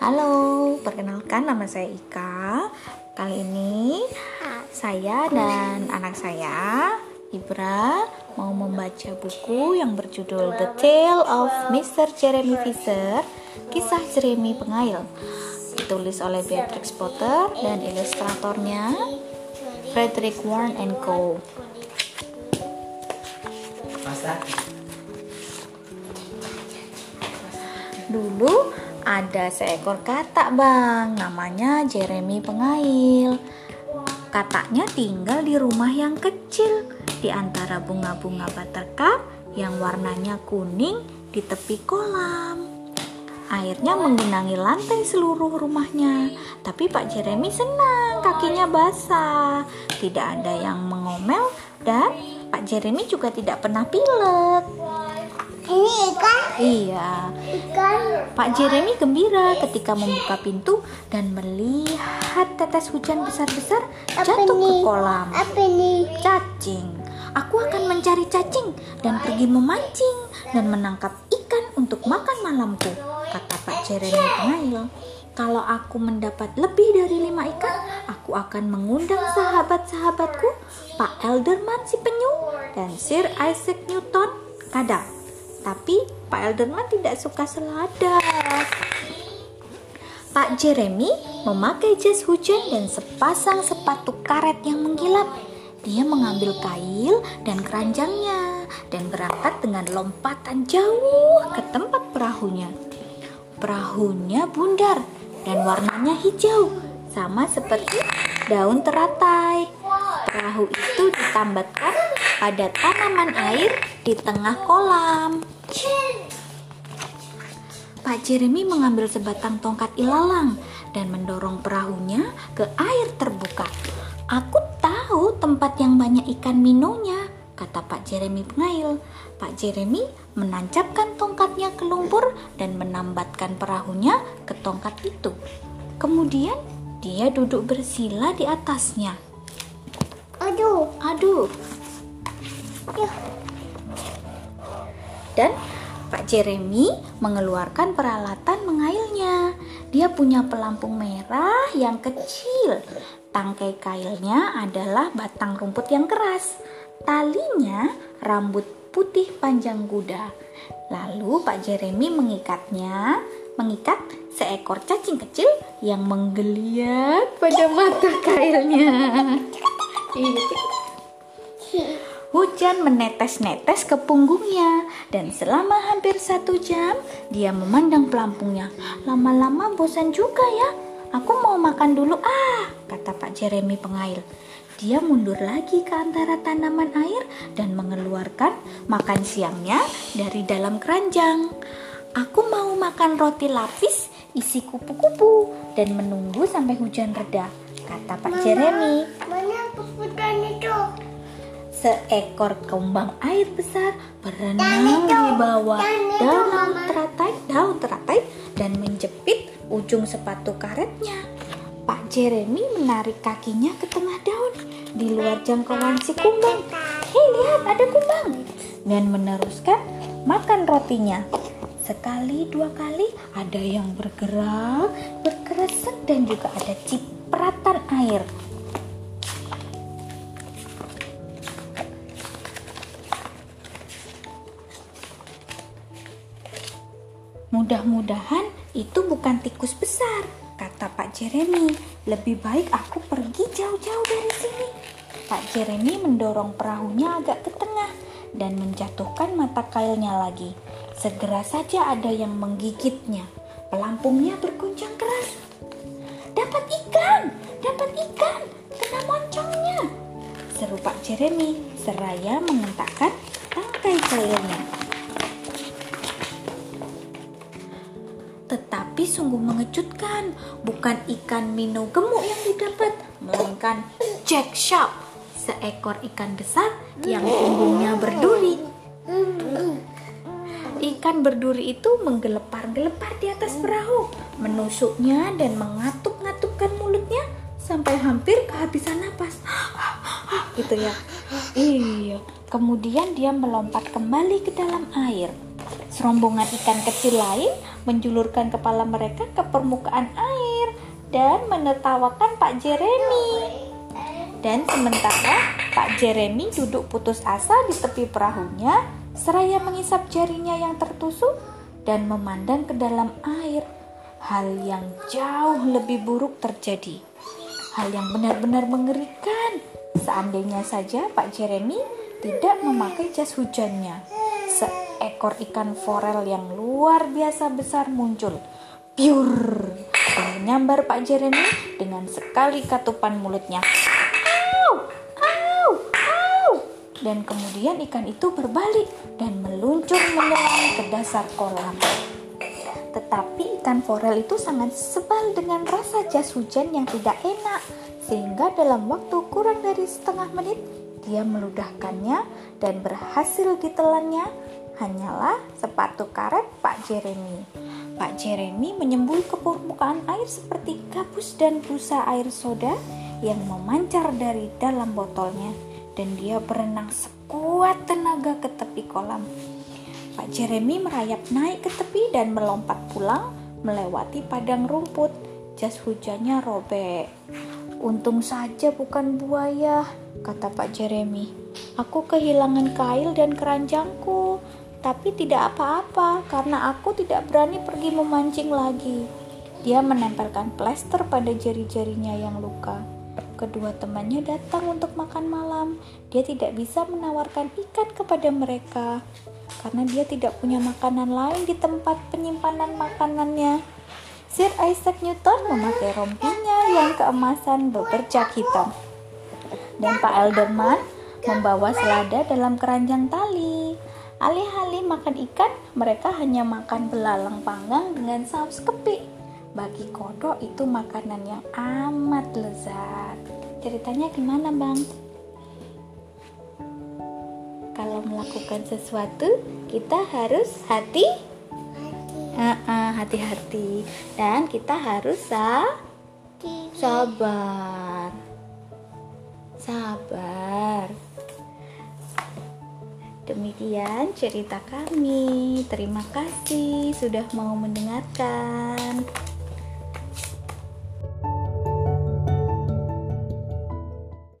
Halo, perkenalkan nama saya Ika. Kali ini saya dan anak saya, Ibra, mau membaca buku yang berjudul The Tale of Mr. Jeremy Fisher, Kisah Jeremy Pengail. Ditulis oleh Beatrix Potter dan ilustratornya Frederick Warren and Co. Dulu ada seekor katak bang, namanya Jeremy Pengail. Kataknya tinggal di rumah yang kecil di antara bunga-bunga buttercup yang warnanya kuning di tepi kolam. Airnya menggenangi lantai seluruh rumahnya, tapi Pak Jeremy senang kakinya basah. Tidak ada yang mengomel dan Pak Jeremy juga tidak pernah pilek. Ini ikan? Iya, Ikan. Pak Jeremy gembira ketika membuka pintu dan melihat tetes hujan besar-besar jatuh ke kolam. Apa ini? Cacing. Aku akan mencari cacing dan pergi memancing dan menangkap ikan untuk makan malamku, kata Pak Jeremy pengail. Kalau aku mendapat lebih dari lima ikan, aku akan mengundang sahabat-sahabatku, Pak Elderman si penyu dan Sir Isaac Newton kadal. Tapi Pak Elderman tidak suka selada. Pak Jeremy memakai jas hujan dan sepasang sepatu karet yang mengkilap. Dia mengambil kail dan keranjangnya dan berangkat dengan lompatan jauh ke tempat perahunya. Perahunya bundar dan warnanya hijau, sama seperti daun teratai. Perahu itu ditambatkan pada tanaman air di tengah kolam. Pak Jeremy mengambil sebatang tongkat ilalang dan mendorong perahunya ke air terbuka. Aku tahu tempat yang banyak ikan minonya, kata Pak Jeremy pengail. Pak Jeremy menancapkan tongkatnya ke lumpur dan menambatkan perahunya ke tongkat itu. Kemudian dia duduk bersila di atasnya. Aduh. Aduh, Ya. Dan Pak Jeremy mengeluarkan peralatan mengailnya. Dia punya pelampung merah yang kecil. Tangkai kailnya adalah batang rumput yang keras. Talinya rambut putih panjang kuda. Lalu Pak Jeremy mengikatnya, mengikat seekor cacing kecil yang menggeliat pada mata kailnya. Iya, Hujan menetes-netes ke punggungnya dan selama hampir satu jam dia memandang pelampungnya. Lama-lama bosan juga ya. Aku mau makan dulu ah, kata Pak Jeremy pengail. Dia mundur lagi ke antara tanaman air dan mengeluarkan makan siangnya dari dalam keranjang. Aku mau makan roti lapis isi kupu-kupu dan menunggu sampai hujan reda, kata Pak Jeremy. Mana puputan itu? Seekor kembang air besar berenang di bawah Mama. teratai, daun teratai dan menjepit ujung sepatu karetnya. Pak Jeremy menarik kakinya ke tengah daun di luar jangkauan si kumbang. Hei lihat ada kumbang dan meneruskan makan rotinya. Sekali dua kali ada yang bergerak, berkeresek dan juga ada cipratan air. Mudah-mudahan itu bukan tikus besar, kata Pak Jeremy. Lebih baik aku pergi jauh-jauh dari sini. Pak Jeremy mendorong perahunya agak ke tengah dan menjatuhkan mata kailnya lagi. Segera saja ada yang menggigitnya. Pelampungnya berguncang keras. Dapat ikan, dapat ikan, kena moncongnya. Seru Pak Jeremy seraya mengentakkan tangkai kailnya. Tetapi sungguh mengejutkan, bukan ikan mino gemuk yang didapat, melainkan Jack Shark, seekor ikan besar yang punggungnya berduri. Ikan berduri itu menggelepar-gelepar di atas perahu, menusuknya dan mengatuk-ngatukkan mulutnya sampai hampir kehabisan napas. gitu ya. Iya. Kemudian dia melompat kembali ke dalam air. Serombongan ikan kecil lain menjulurkan kepala mereka ke permukaan air dan menertawakan Pak Jeremy. Dan sementara Pak Jeremy duduk putus asa di tepi perahunya, seraya mengisap jarinya yang tertusuk dan memandang ke dalam air. Hal yang jauh lebih buruk terjadi. Hal yang benar-benar mengerikan. Seandainya saja Pak Jeremy tidak memakai jas hujannya. Seekor ikan forel yang luar biasa besar muncul. Piur! Menyambar Pak Jeremy dengan sekali katupan mulutnya. Au! Au! Au! Dan kemudian ikan itu berbalik dan meluncur menyelam ke dasar kolam. Tetapi ikan forel itu sangat sebal dengan rasa jas hujan yang tidak enak, sehingga dalam waktu kurang dari setengah menit dia meludahkannya dan berhasil ditelannya hanyalah sepatu karet Pak Jeremy. Pak Jeremy menyembul ke permukaan air seperti gabus dan busa air soda yang memancar dari dalam botolnya dan dia berenang sekuat tenaga ke tepi kolam. Pak Jeremy merayap naik ke tepi dan melompat pulang melewati padang rumput. Jas hujannya robek. Untung saja bukan buaya, kata Pak Jeremy. Aku kehilangan kail dan keranjangku, tapi tidak apa-apa karena aku tidak berani pergi memancing lagi. Dia menempelkan plester pada jari-jarinya yang luka. Kedua temannya datang untuk makan malam. Dia tidak bisa menawarkan ikan kepada mereka karena dia tidak punya makanan lain di tempat penyimpanan makanannya. Sir Isaac Newton memakai rompinya yang keemasan bebercak hitam. Dan Pak Elderman membawa selada dalam keranjang tali. Alih-alih makan ikan, mereka hanya makan belalang panggang dengan saus kepik. Bagi kodok itu makanan yang amat lezat. Ceritanya gimana bang? Kalau melakukan sesuatu, kita harus hati hati-hati dan kita harus sa sabar sabar demikian cerita kami. Terima kasih sudah mau mendengarkan